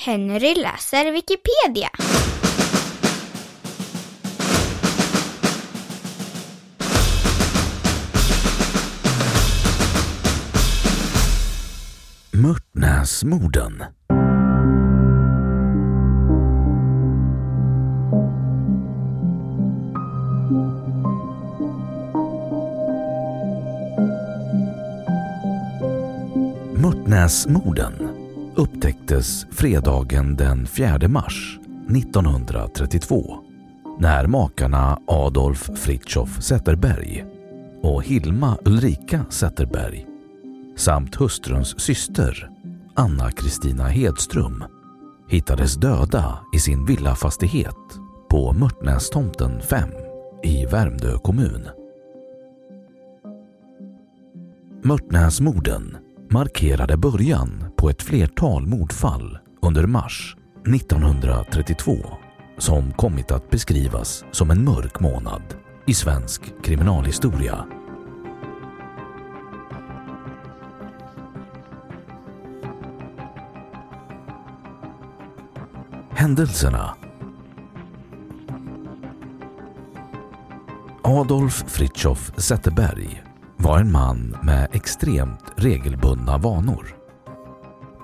Henry läser Wikipedia. Mörtnäsmorden Mörtnäsmorden upptäcktes fredagen den 4 mars 1932 när makarna Adolf Fritjof Zetterberg och Hilma Ulrika Zetterberg samt hustruns syster Anna-Kristina Hedström hittades döda i sin villafastighet på Mörtnästomten 5 i Värmdö kommun. Mörtnäsmorden markerade början på ett flertal mordfall under mars 1932 som kommit att beskrivas som en mörk månad i svensk kriminalhistoria. Händelserna Adolf Fritjof Zetterberg var en man med extremt regelbundna vanor.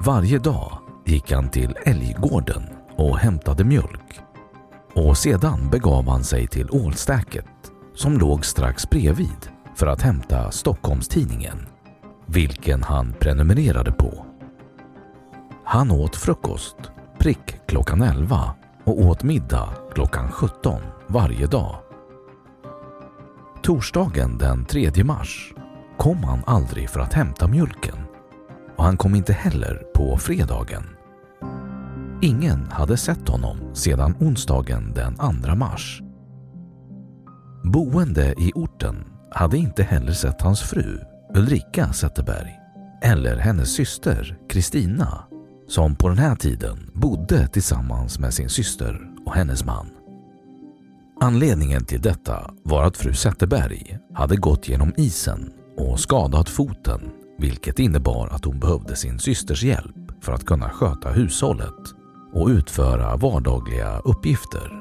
Varje dag gick han till Älggården och hämtade mjölk och sedan begav han sig till Ålstäket som låg strax bredvid för att hämta Stockholms-Tidningen, vilken han prenumererade på. Han åt frukost prick klockan 11 och åt middag klockan 17 varje dag. Torsdagen den 3 mars kom han aldrig för att hämta mjölken och han kom inte heller på fredagen. Ingen hade sett honom sedan onsdagen den 2 mars. Boende i orten hade inte heller sett hans fru Ulrika Zetterberg eller hennes syster Kristina som på den här tiden bodde tillsammans med sin syster och hennes man. Anledningen till detta var att fru Zetterberg hade gått genom isen och skadat foten vilket innebar att hon behövde sin systers hjälp för att kunna sköta hushållet och utföra vardagliga uppgifter.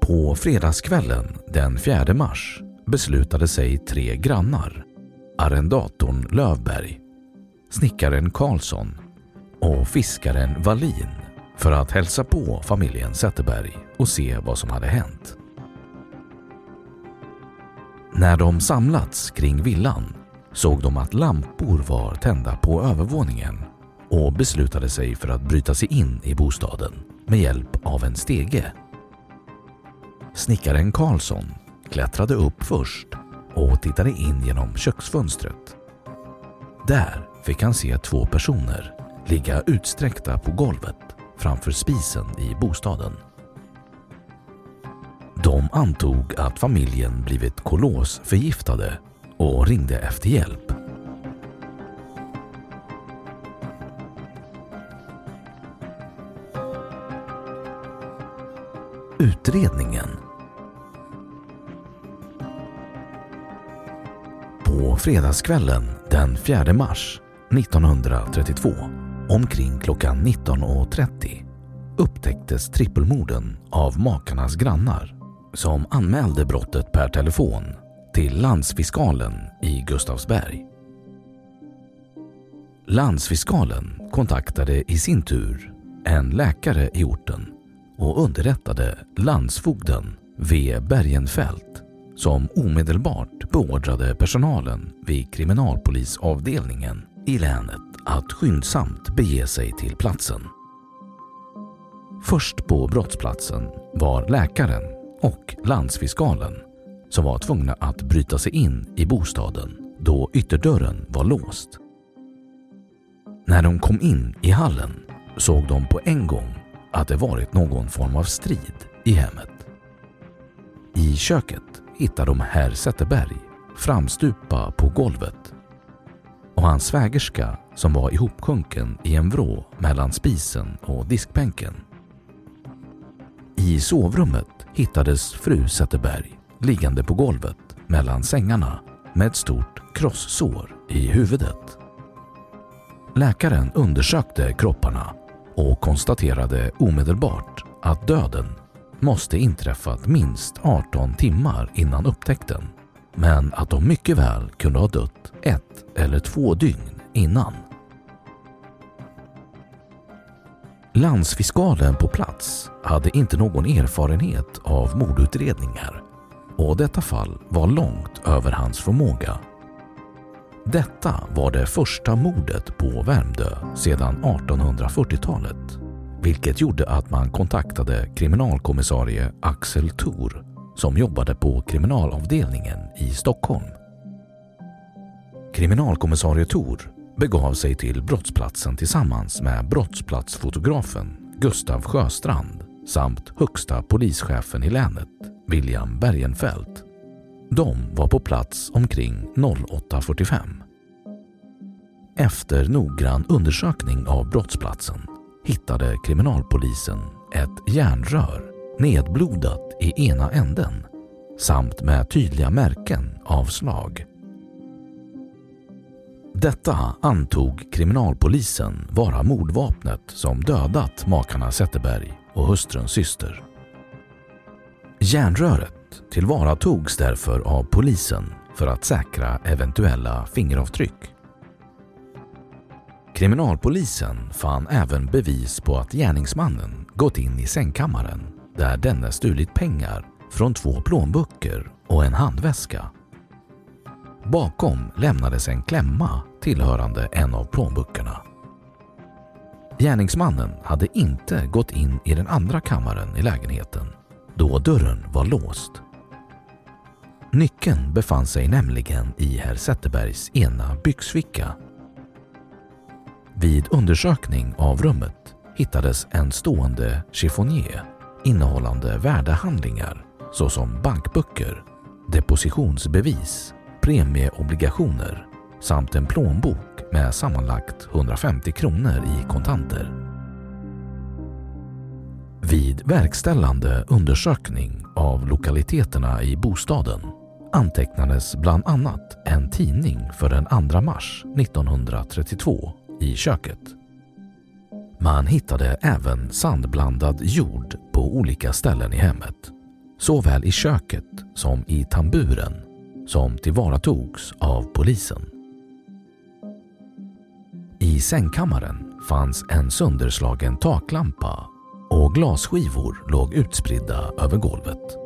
På fredagskvällen den 4 mars beslutade sig tre grannar, arrendatorn Lövberg, snickaren Karlsson och fiskaren Wallin för att hälsa på familjen Zetterberg och se vad som hade hänt. När de samlats kring villan såg de att lampor var tända på övervåningen och beslutade sig för att bryta sig in i bostaden med hjälp av en stege. Snickaren Karlsson klättrade upp först och tittade in genom köksfönstret. Där fick han se två personer ligga utsträckta på golvet framför spisen i bostaden. De antog att familjen blivit kolosförgiftade och ringde efter hjälp. Utredningen På fredagskvällen den 4 mars 1932 omkring klockan 19.30 upptäcktes trippelmorden av makarnas grannar som anmälde brottet per telefon till landsfiskalen i Gustavsberg. Landsfiskalen kontaktade i sin tur en läkare i orten och underrättade landsfogden V. Bergenfält som omedelbart beordrade personalen vid kriminalpolisavdelningen i länet att skyndsamt bege sig till platsen. Först på brottsplatsen var läkaren och landsfiskalen som var tvungna att bryta sig in i bostaden då ytterdörren var låst. När de kom in i hallen såg de på en gång att det varit någon form av strid i hemmet. I köket hittade de herr Zetterberg framstupa på golvet och hans svägerska som var ihopsjunken i en vrå mellan spisen och diskbänken. I sovrummet hittades fru Zetterberg liggande på golvet mellan sängarna med ett stort krossår i huvudet. Läkaren undersökte kropparna och konstaterade omedelbart att döden måste inträffat minst 18 timmar innan upptäckten men att de mycket väl kunde ha dött ett eller två dygn innan. Landsfiskalen på plats hade inte någon erfarenhet av mordutredningar och detta fall var långt över hans förmåga. Detta var det första mordet på Värmdö sedan 1840-talet vilket gjorde att man kontaktade kriminalkommissarie Axel Thor som jobbade på kriminalavdelningen i Stockholm. Kriminalkommissarie Thor begav sig till brottsplatsen tillsammans med brottsplatsfotografen Gustav Sjöstrand samt högsta polischefen i länet, William Bergenfeldt. De var på plats omkring 08.45. Efter noggrann undersökning av brottsplatsen hittade kriminalpolisen ett järnrör nedblodat i ena änden samt med tydliga märken av slag. Detta antog kriminalpolisen vara mordvapnet som dödat makarna Zetterberg och hustruns syster. Järnröret tillvaratogs därför av polisen för att säkra eventuella fingeravtryck. Kriminalpolisen fann även bevis på att gärningsmannen gått in i sängkammaren där denne stulit pengar från två plånböcker och en handväska. Bakom lämnades en klämma tillhörande en av plånböckerna. Gärningsmannen hade inte gått in i den andra kammaren i lägenheten då dörren var låst. Nyckeln befann sig nämligen i herr Zetterbergs ena byxficka. Vid undersökning av rummet hittades en stående chiffonier innehållande värdehandlingar såsom bankböcker, depositionsbevis, premieobligationer samt en plånbok med sammanlagt 150 kronor i kontanter. Vid verkställande undersökning av lokaliteterna i bostaden antecknades bland annat en tidning för den 2 mars 1932 i köket. Man hittade även sandblandad jord på olika ställen i hemmet, såväl i köket som i tamburen som tillvaratogs av polisen. I sängkammaren fanns en sönderslagen taklampa och glasskivor låg utspridda över golvet.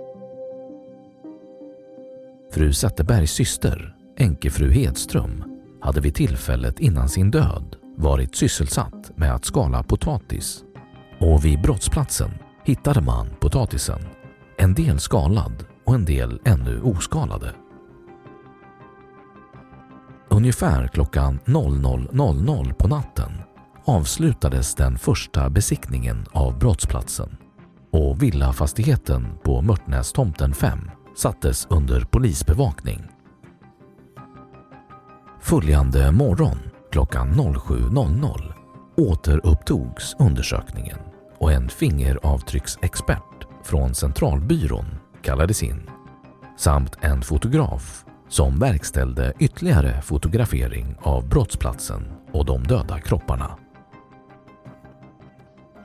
Fru Zetterbergs syster, änkefru Hedström, hade vid tillfället innan sin död varit sysselsatt med att skala potatis och vid brottsplatsen hittade man potatisen, en del skalad och en del ännu oskalade. Ungefär klockan 00.00 på natten avslutades den första besiktningen av brottsplatsen och villafastigheten på Mörtnästomten 5 sattes under polisbevakning. Följande morgon klockan 07.00 återupptogs undersökningen och en fingeravtrycksexpert från Centralbyrån kallades in samt en fotograf som verkställde ytterligare fotografering av brottsplatsen och de döda kropparna.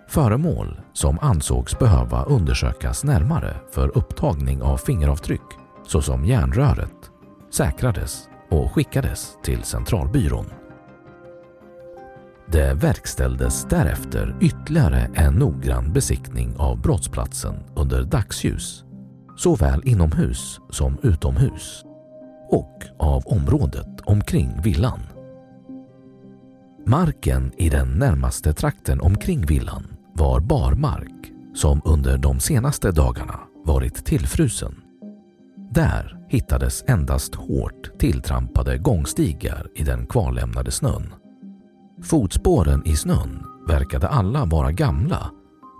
Föremål som ansågs behöva undersökas närmare för upptagning av fingeravtryck såsom järnröret säkrades och skickades till Centralbyrån. Det verkställdes därefter ytterligare en noggrann besiktning av brottsplatsen under dagsljus, såväl inomhus som utomhus och av området omkring villan. Marken i den närmaste trakten omkring villan var barmark som under de senaste dagarna varit tillfrusen. Där hittades endast hårt tilltrampade gångstigar i den kvarlämnade snön. Fotspåren i snön verkade alla vara gamla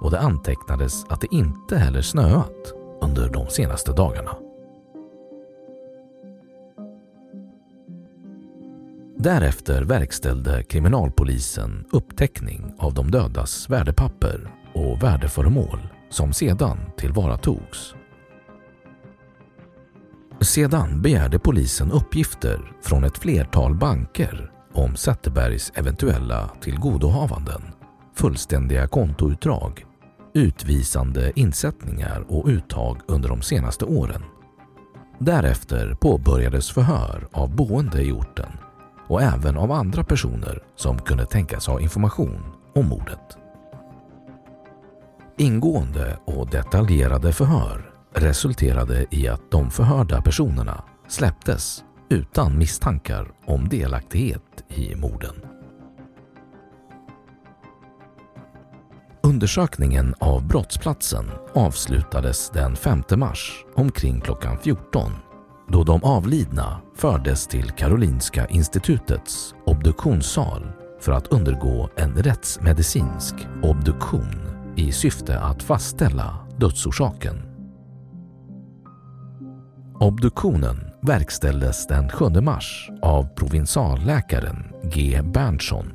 och det antecknades att det inte heller snöat under de senaste dagarna. Därefter verkställde kriminalpolisen upptäckning av de dödas värdepapper och värdeföremål som sedan tillvaratogs. Sedan begärde polisen uppgifter från ett flertal banker om Zetterbergs eventuella tillgodohavanden, fullständiga kontoutdrag, utvisande insättningar och uttag under de senaste åren. Därefter påbörjades förhör av boende i orten och även av andra personer som kunde tänkas ha information om mordet. Ingående och detaljerade förhör resulterade i att de förhörda personerna släpptes utan misstankar om delaktighet i morden. Undersökningen av brottsplatsen avslutades den 5 mars omkring klockan 14 då de avlidna fördes till Karolinska institutets obduktionssal för att undergå en rättsmedicinsk obduktion i syfte att fastställa dödsorsaken. Obduktionen verkställdes den 7 mars av provinsalläkaren G. Berntsson.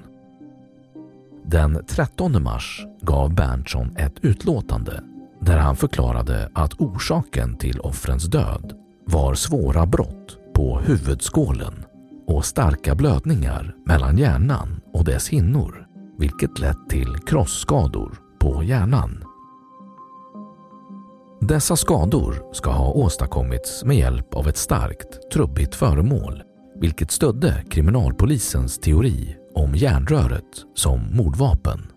Den 13 mars gav Berntsson ett utlåtande där han förklarade att orsaken till offrens död var svåra brott på huvudskålen och starka blödningar mellan hjärnan och dess hinnor vilket lett till krossskador på hjärnan. Dessa skador ska ha åstadkommits med hjälp av ett starkt, trubbigt föremål vilket stödde kriminalpolisens teori om järnröret som mordvapen.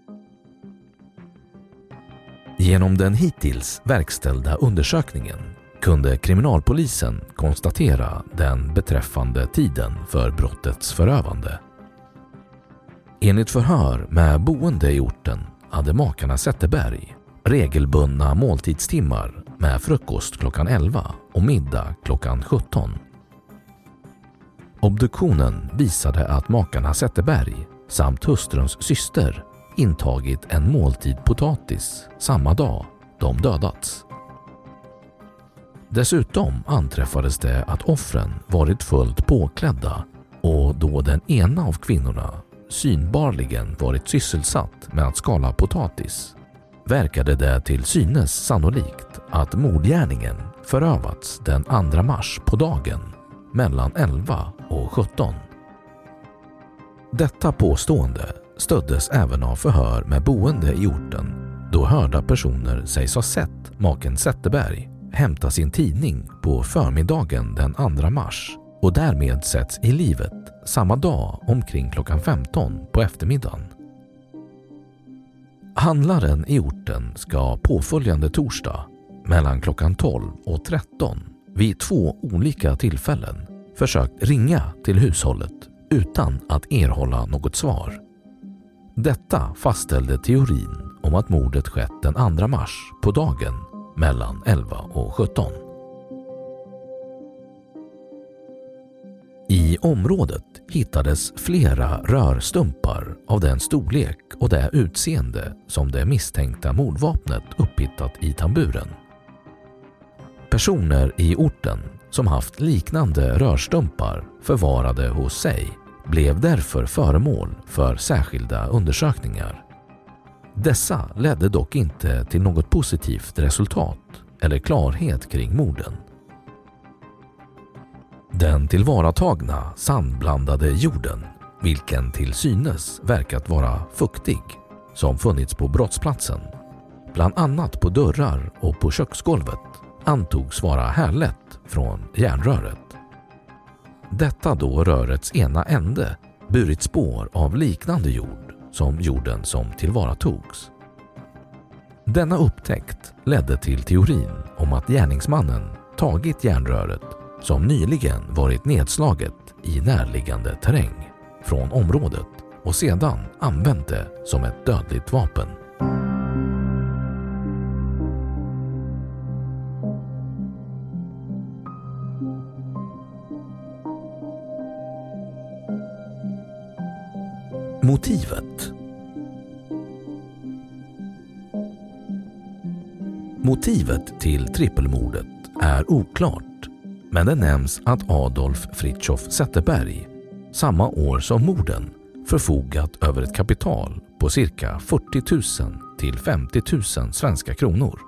Genom den hittills verkställda undersökningen kunde kriminalpolisen konstatera den beträffande tiden för brottets förövande. Enligt förhör med boende i orten hade makarna Zetterberg regelbundna måltidstimmar med frukost klockan 11 och middag klockan 17. Obduktionen visade att makarna Zetterberg samt hustruns syster intagit en måltid potatis samma dag de dödats. Dessutom anträffades det att offren varit fullt påklädda och då den ena av kvinnorna synbarligen varit sysselsatt med att skala potatis verkade det till synes sannolikt att mordgärningen förövats den 2 mars på dagen mellan 11 och 17. Detta påstående stöddes även av förhör med boende i orten då hörda personer sägs ha sett maken Zetterberg hämta sin tidning på förmiddagen den 2 mars och därmed sätts i livet samma dag omkring klockan 15 på eftermiddagen. Handlaren i orten ska påföljande torsdag mellan klockan 12 och 13 vid två olika tillfällen försökt ringa till hushållet utan att erhålla något svar. Detta fastställde teorin om att mordet skett den 2 mars på dagen mellan 11 och 17. I området hittades flera rörstumpar av den storlek och det utseende som det misstänkta mordvapnet upphittat i tamburen. Personer i orten som haft liknande rörstumpar förvarade hos sig blev därför föremål för särskilda undersökningar. Dessa ledde dock inte till något positivt resultat eller klarhet kring morden. Den tillvaratagna sandblandade jorden, vilken till synes verkat vara fuktig, som funnits på brottsplatsen, bland annat på dörrar och på köksgolvet, antogs vara härlett från järnröret. Detta då rörets ena ände burit spår av liknande jord som jorden som tillvaratogs. Denna upptäckt ledde till teorin om att gärningsmannen tagit järnröret som nyligen varit nedslaget i närliggande terräng från området och sedan använt det som ett dödligt vapen. Motivet Motivet till trippelmordet är oklart men det nämns att Adolf Fritjof Zetterberg samma år som morden förfogat över ett kapital på cirka 40 000 till 50 000 svenska kronor.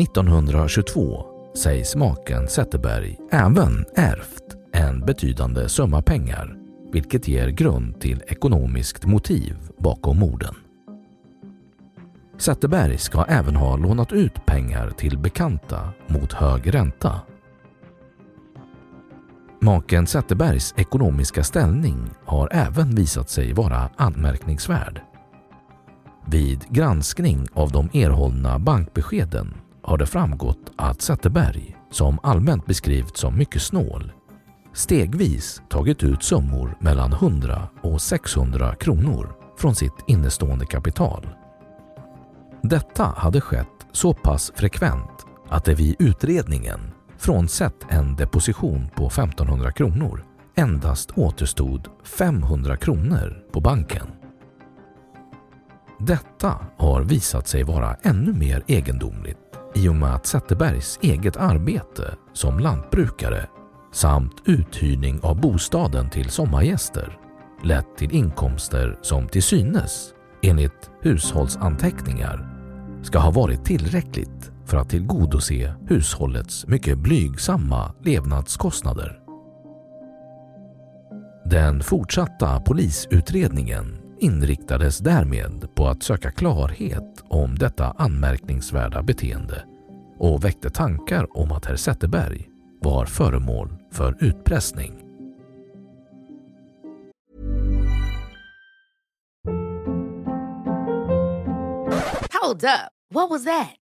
1922 sägs maken Zetterberg även ärvt en betydande summa pengar vilket ger grund till ekonomiskt motiv bakom morden. Zetterberg ska även ha lånat ut pengar till bekanta mot hög ränta. Maken Zetterbergs ekonomiska ställning har även visat sig vara anmärkningsvärd. Vid granskning av de erhållna bankbeskeden har det framgått att Zetterberg, som allmänt beskrivits som mycket snål, stegvis tagit ut summor mellan 100 och 600 kronor från sitt innestående kapital. Detta hade skett så pass frekvent att det vid utredningen, frånsett en deposition på 1500 kronor, endast återstod 500 kronor på banken. Detta har visat sig vara ännu mer egendomligt i och med att Zetterbergs eget arbete som lantbrukare samt uthyrning av bostaden till sommargäster lett till inkomster som till synes, enligt hushållsanteckningar, ska ha varit tillräckligt för att tillgodose hushållets mycket blygsamma levnadskostnader. Den fortsatta polisutredningen inriktades därmed på att söka klarhet om detta anmärkningsvärda beteende och väckte tankar om att herr Zetterberg var föremål för utpressning. Hold up. What was that?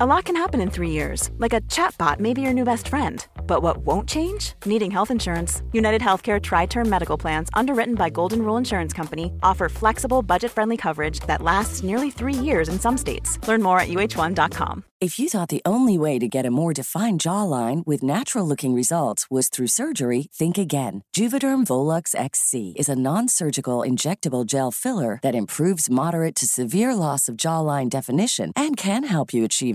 A lot can happen in three years, like a chatbot may be your new best friend. But what won't change? Needing health insurance. United Healthcare Tri Term Medical Plans, underwritten by Golden Rule Insurance Company, offer flexible, budget friendly coverage that lasts nearly three years in some states. Learn more at uh1.com. If you thought the only way to get a more defined jawline with natural looking results was through surgery, think again. Juvederm Volux XC is a non surgical injectable gel filler that improves moderate to severe loss of jawline definition and can help you achieve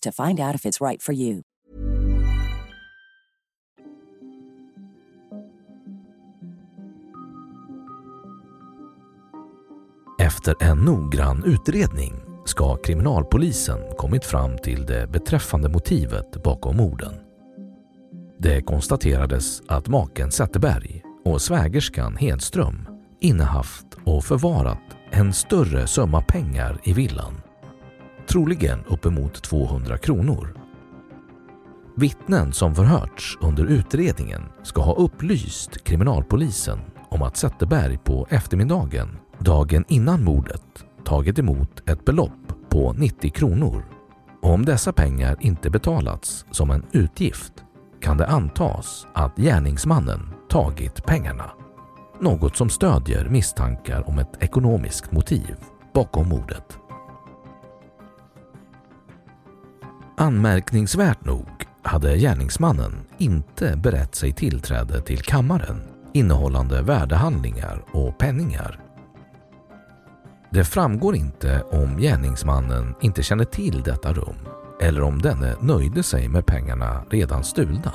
to find out if it's right for you. Efter en noggrann utredning ska kriminalpolisen kommit fram till det beträffande motivet bakom morden. Det konstaterades att maken Zetterberg och svägerskan Hedström innehaft och förvarat en större summa pengar i villan. Troligen uppemot 200 kronor. Vittnen som förhörts under utredningen ska ha upplyst kriminalpolisen om att Zetterberg på eftermiddagen dagen innan mordet tagit emot ett belopp på 90 kronor. Och om dessa pengar inte betalats som en utgift kan det antas att gärningsmannen tagit pengarna. Något som stödjer misstankar om ett ekonomiskt motiv bakom mordet. Anmärkningsvärt nog hade gärningsmannen inte berett sig tillträde till kammaren innehållande värdehandlingar och penningar. Det framgår inte om gärningsmannen inte känner till detta rum eller om denne nöjde sig med pengarna redan stulna.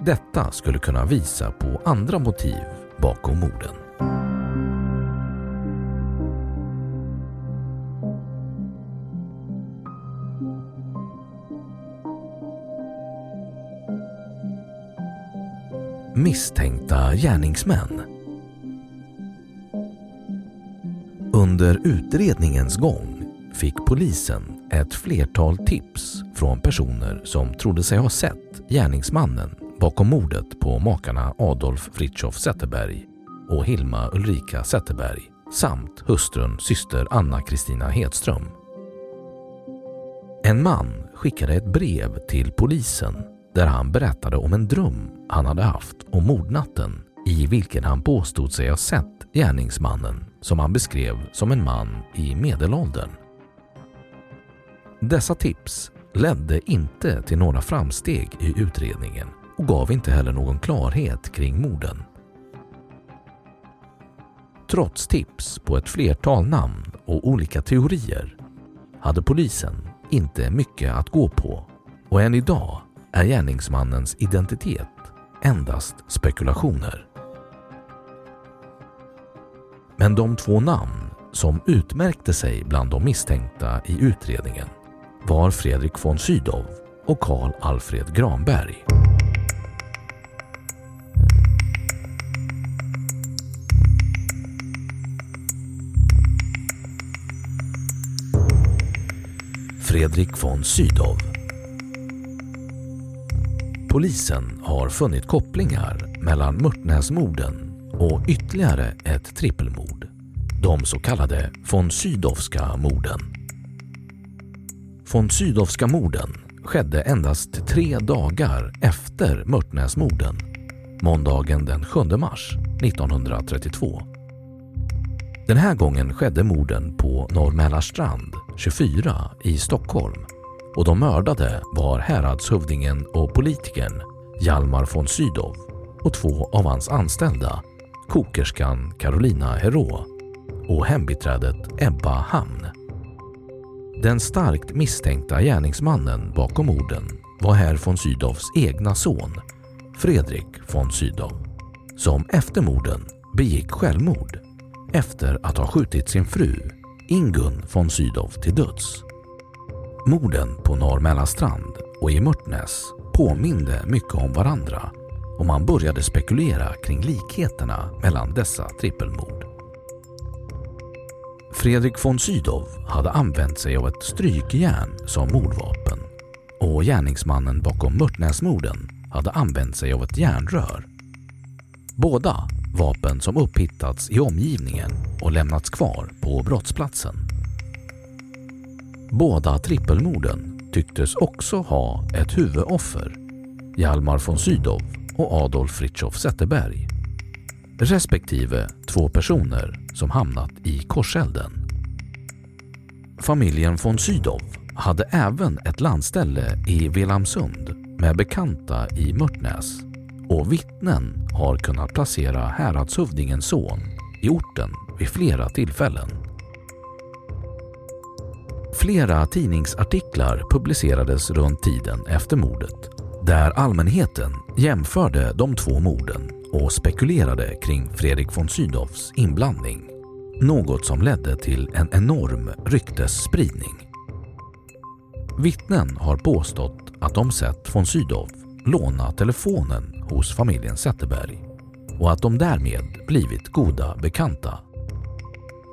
Detta skulle kunna visa på andra motiv bakom morden. Misstänkta gärningsmän Under utredningens gång fick polisen ett flertal tips från personer som trodde sig ha sett gärningsmannen bakom mordet på makarna Adolf Fritjof Zetterberg och Hilma Ulrika Zetterberg samt hustrun syster Anna-Kristina Hedström. En man skickade ett brev till polisen där han berättade om en dröm han hade haft om mordnatten i vilken han påstod sig ha sett gärningsmannen som han beskrev som en man i medelåldern. Dessa tips ledde inte till några framsteg i utredningen och gav inte heller någon klarhet kring morden. Trots tips på ett flertal namn och olika teorier hade polisen inte mycket att gå på och än idag är gärningsmannens identitet endast spekulationer. Men de två namn som utmärkte sig bland de misstänkta i utredningen var Fredrik von Sydow och Karl Alfred Granberg. Fredrik von Sydow Polisen har funnit kopplingar mellan Mörtnäsmorden och ytterligare ett trippelmord. De så kallade von Sydowska morden. Von Sydowska morden skedde endast tre dagar efter Mörtnäsmorden, måndagen den 7 mars 1932. Den här gången skedde morden på Norr Mälarstrand 24 i Stockholm och de mördade var häradshövdingen och politikern Hjalmar von Sydow och två av hans anställda, kokerskan Carolina Herå och hembiträdet Ebba Hamn. Den starkt misstänkta gärningsmannen bakom morden var herr von Sydows egna son, Fredrik von Sydow, som efter morden begick självmord efter att ha skjutit sin fru Ingun von Sydow till döds. Morden på Norr Mälarstrand och i Mörtnäs påminde mycket om varandra och man började spekulera kring likheterna mellan dessa trippelmord. Fredrik von Sydow hade använt sig av ett strykjärn som mordvapen och gärningsmannen bakom Mörtnäsmorden hade använt sig av ett järnrör. Båda vapen som upphittats i omgivningen och lämnats kvar på brottsplatsen. Båda trippelmorden tycktes också ha ett huvudoffer, Hjalmar von Sydow och Adolf Fritjof Zetterberg, respektive två personer som hamnat i korselden. Familjen von Sydow hade även ett landställe i Velamsund med bekanta i Mörtnäs och vittnen har kunnat placera häradshövdingens son i orten vid flera tillfällen. Flera tidningsartiklar publicerades runt tiden efter mordet där allmänheten jämförde de två morden och spekulerade kring Fredrik von Sydows inblandning Något som ledde till en enorm ryktesspridning. Vittnen har påstått att de sett von Sydow låna telefonen hos familjen Zetterberg och att de därmed blivit goda bekanta.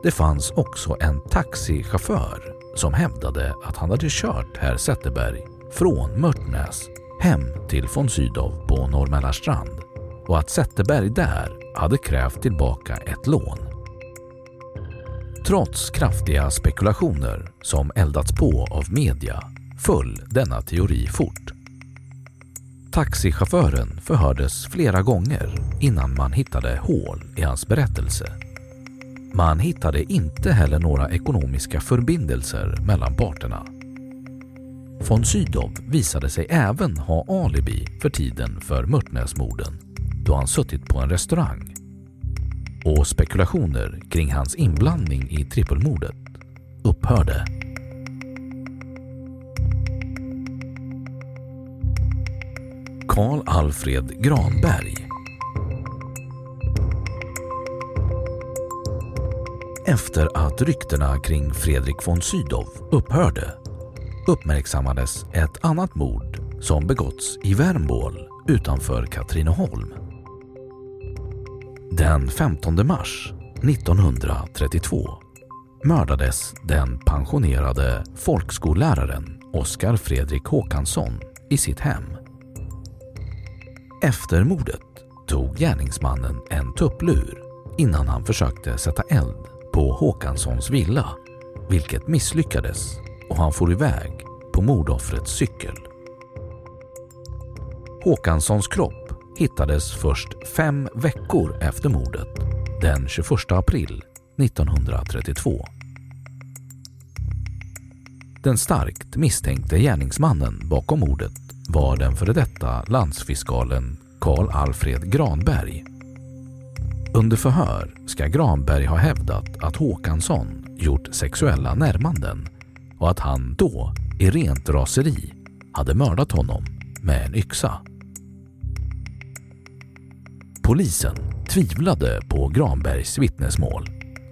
Det fanns också en taxichaufför som hävdade att han hade kört herr Zetterberg från Mörtnäs hem till von Sydow på Norrmälarstrand och att Zetterberg där hade krävt tillbaka ett lån. Trots kraftiga spekulationer som eldats på av media föll denna teori fort. Taxichauffören förhördes flera gånger innan man hittade hål i hans berättelse. Man hittade inte heller några ekonomiska förbindelser mellan parterna. Von Sydow visade sig även ha alibi för tiden för Mörtnäsmorden då han suttit på en restaurang och spekulationer kring hans inblandning i trippelmordet upphörde. Karl Alfred Granberg Efter att ryktena kring Fredrik von Sydow upphörde uppmärksammades ett annat mord som begåtts i Värmbål utanför Katrineholm. Den 15 mars 1932 mördades den pensionerade folkskolläraren Oskar Fredrik Håkansson i sitt hem. Efter mordet tog gärningsmannen en tupplur innan han försökte sätta eld på Håkanssons villa, vilket misslyckades och han for iväg på mordoffrets cykel. Håkanssons kropp hittades först fem veckor efter mordet, den 21 april 1932. Den starkt misstänkte gärningsmannen bakom mordet var den före detta landsfiskalen Karl Alfred Granberg. Under förhör ska Granberg ha hävdat att Håkansson gjort sexuella närmanden och att han då i rent raseri hade mördat honom med en yxa. Polisen tvivlade på Granbergs vittnesmål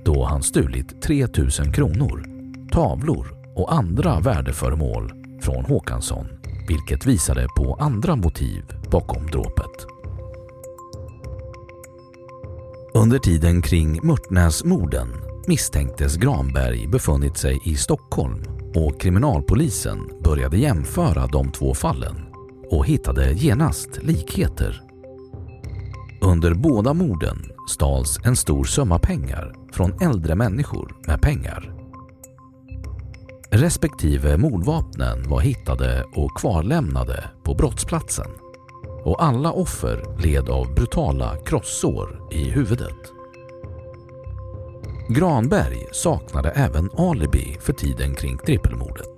då han stulit 3000 kronor, tavlor och andra värdeföremål från Håkansson vilket visade på andra motiv bakom dråpet. Under tiden kring Mörtnäsmorden misstänktes Granberg befunnit sig i Stockholm och kriminalpolisen började jämföra de två fallen och hittade genast likheter. Under båda morden stals en stor summa pengar från äldre människor med pengar. Respektive mordvapnen var hittade och kvarlämnade på brottsplatsen och alla offer led av brutala krossår i huvudet. Granberg saknade även alibi för tiden kring trippelmordet.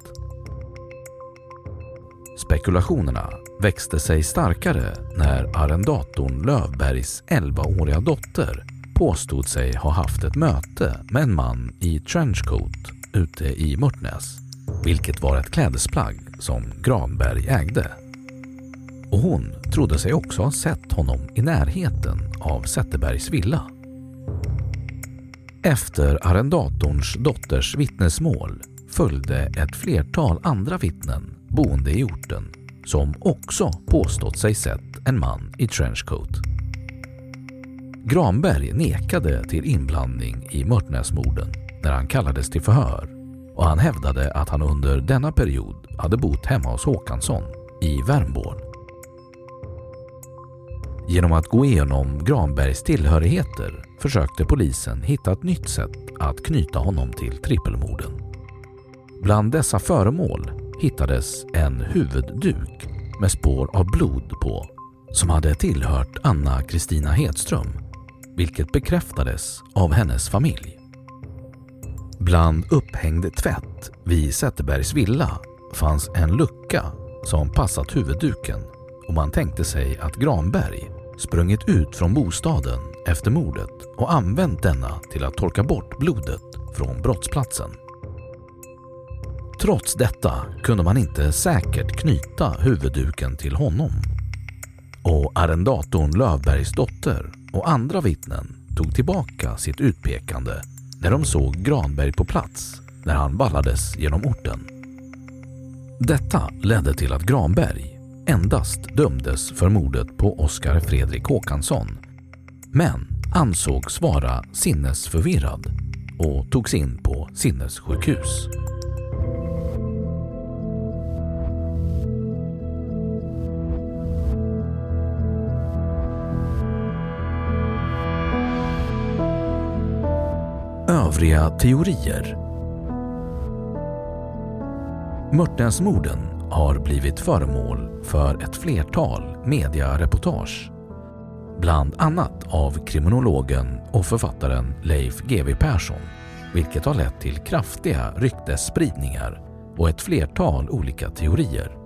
Spekulationerna växte sig starkare när arrendatorn Lövbergs 11-åriga dotter påstod sig ha haft ett möte med en man i trenchcoat ute i Mörtnäs, vilket var ett klädesplagg som Granberg ägde. Och hon trodde sig också ha sett honom i närheten av Zetterbergs villa. Efter arrendatorns dotters vittnesmål följde ett flertal andra vittnen boende i orten som också påstått sig sett en man i trenchcoat. Granberg nekade till inblandning i Mörtnäsmorden när han kallades till förhör och han hävdade att han under denna period hade bott hemma hos Håkansson i Värmbål. Genom att gå igenom Granbergs tillhörigheter försökte polisen hitta ett nytt sätt att knyta honom till trippelmorden. Bland dessa föremål hittades en huvudduk med spår av blod på som hade tillhört Anna Kristina Hedström, vilket bekräftades av hennes familj. Bland upphängd tvätt vid Zetterbergs villa fanns en lucka som passat huvudduken och man tänkte sig att Granberg sprungit ut från bostaden efter mordet och använt denna till att torka bort blodet från brottsplatsen. Trots detta kunde man inte säkert knyta huvudduken till honom. Och arrendatorn Lövbergs dotter och andra vittnen tog tillbaka sitt utpekande när de såg Granberg på plats när han vallades genom orten. Detta ledde till att Granberg endast dömdes för mordet på Oskar Fredrik Håkansson men ansågs vara sinnesförvirrad och togs in på sinnessjukhus. Övriga teorier Mörtnäsmorden har blivit föremål för ett flertal mediareportage. Bland annat av kriminologen och författaren Leif GW Persson, vilket har lett till kraftiga ryktesspridningar och ett flertal olika teorier.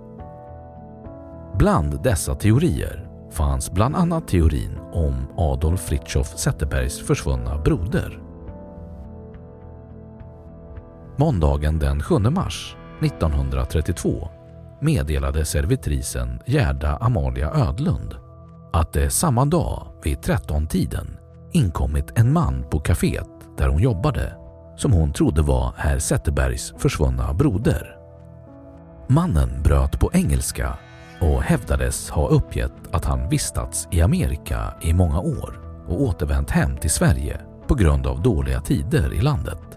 Bland dessa teorier fanns bland annat teorin om Adolf Fritiof Zetterbergs försvunna broder. Måndagen den 7 mars 1932 meddelade servitrisen Gerda Amalia Ödlund att det samma dag vid 13-tiden inkommit en man på kaféet där hon jobbade som hon trodde var herr Zetterbergs försvunna broder. Mannen bröt på engelska och hävdades ha uppgett att han vistats i Amerika i många år och återvänt hem till Sverige på grund av dåliga tider i landet.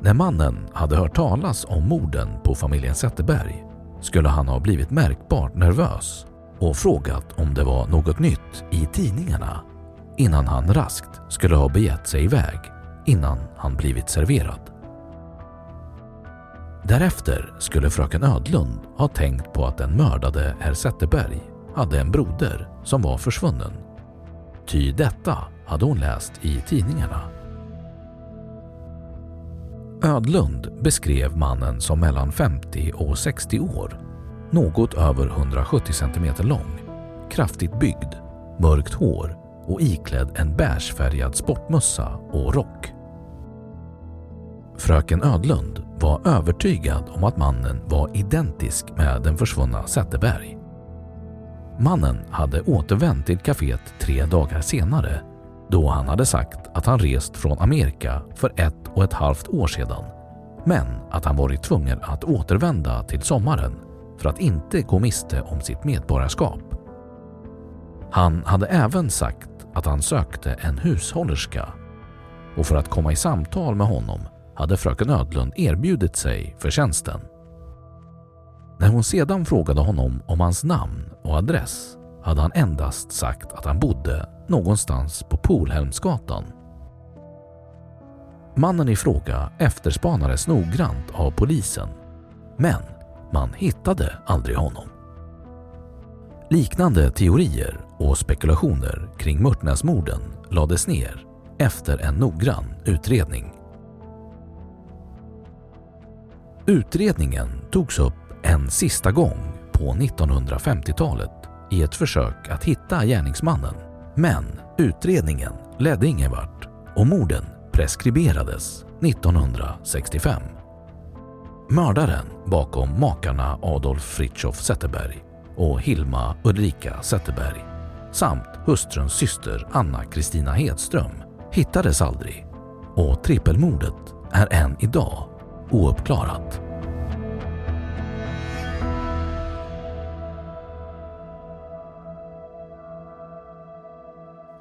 När mannen hade hört talas om morden på familjen Zetterberg skulle han ha blivit märkbart nervös och frågat om det var något nytt i tidningarna innan han raskt skulle ha begett sig iväg innan han blivit serverad. Därefter skulle fröken Ödlund ha tänkt på att den mördade herr Zetterberg hade en broder som var försvunnen. Ty detta hade hon läst i tidningarna. Ödlund beskrev mannen som mellan 50 och 60 år, något över 170 cm lång, kraftigt byggd, mörkt hår och iklädd en beigefärgad sportmössa och rock. Fröken Ödlund var övertygad om att mannen var identisk med den försvunna Zetterberg. Mannen hade återvänt till kaféet tre dagar senare då han hade sagt att han rest från Amerika för ett och ett halvt år sedan men att han varit tvungen att återvända till sommaren för att inte gå miste om sitt medborgarskap. Han hade även sagt att han sökte en hushållerska och för att komma i samtal med honom hade fröken Ödlund erbjudit sig för tjänsten. När hon sedan frågade honom om hans namn och adress hade han endast sagt att han bodde någonstans på Polhelmsgatan. Mannen i fråga efterspanades noggrant av polisen men man hittade aldrig honom. Liknande teorier och spekulationer kring Mörtnäsmorden lades ner efter en noggrann utredning. Utredningen togs upp en sista gång på 1950-talet i ett försök att hitta gärningsmannen. Men utredningen ledde ingen vart och morden preskriberades 1965. Mördaren bakom makarna Adolf Fritiof Zetterberg och Hilma Ulrika Zetterberg samt hustruns syster Anna Kristina Hedström hittades aldrig och trippelmordet är än idag ouppklarat.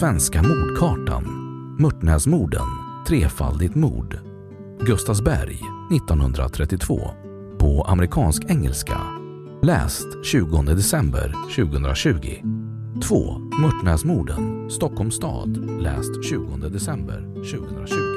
Svenska mordkartan, Mörtnäsmorden, trefaldigt mord, Gustavsberg 1932, på amerikansk engelska, läst 20 december 2020. 2. Mörtnäsmorden, Stockholms stad, läst 20 december 2020.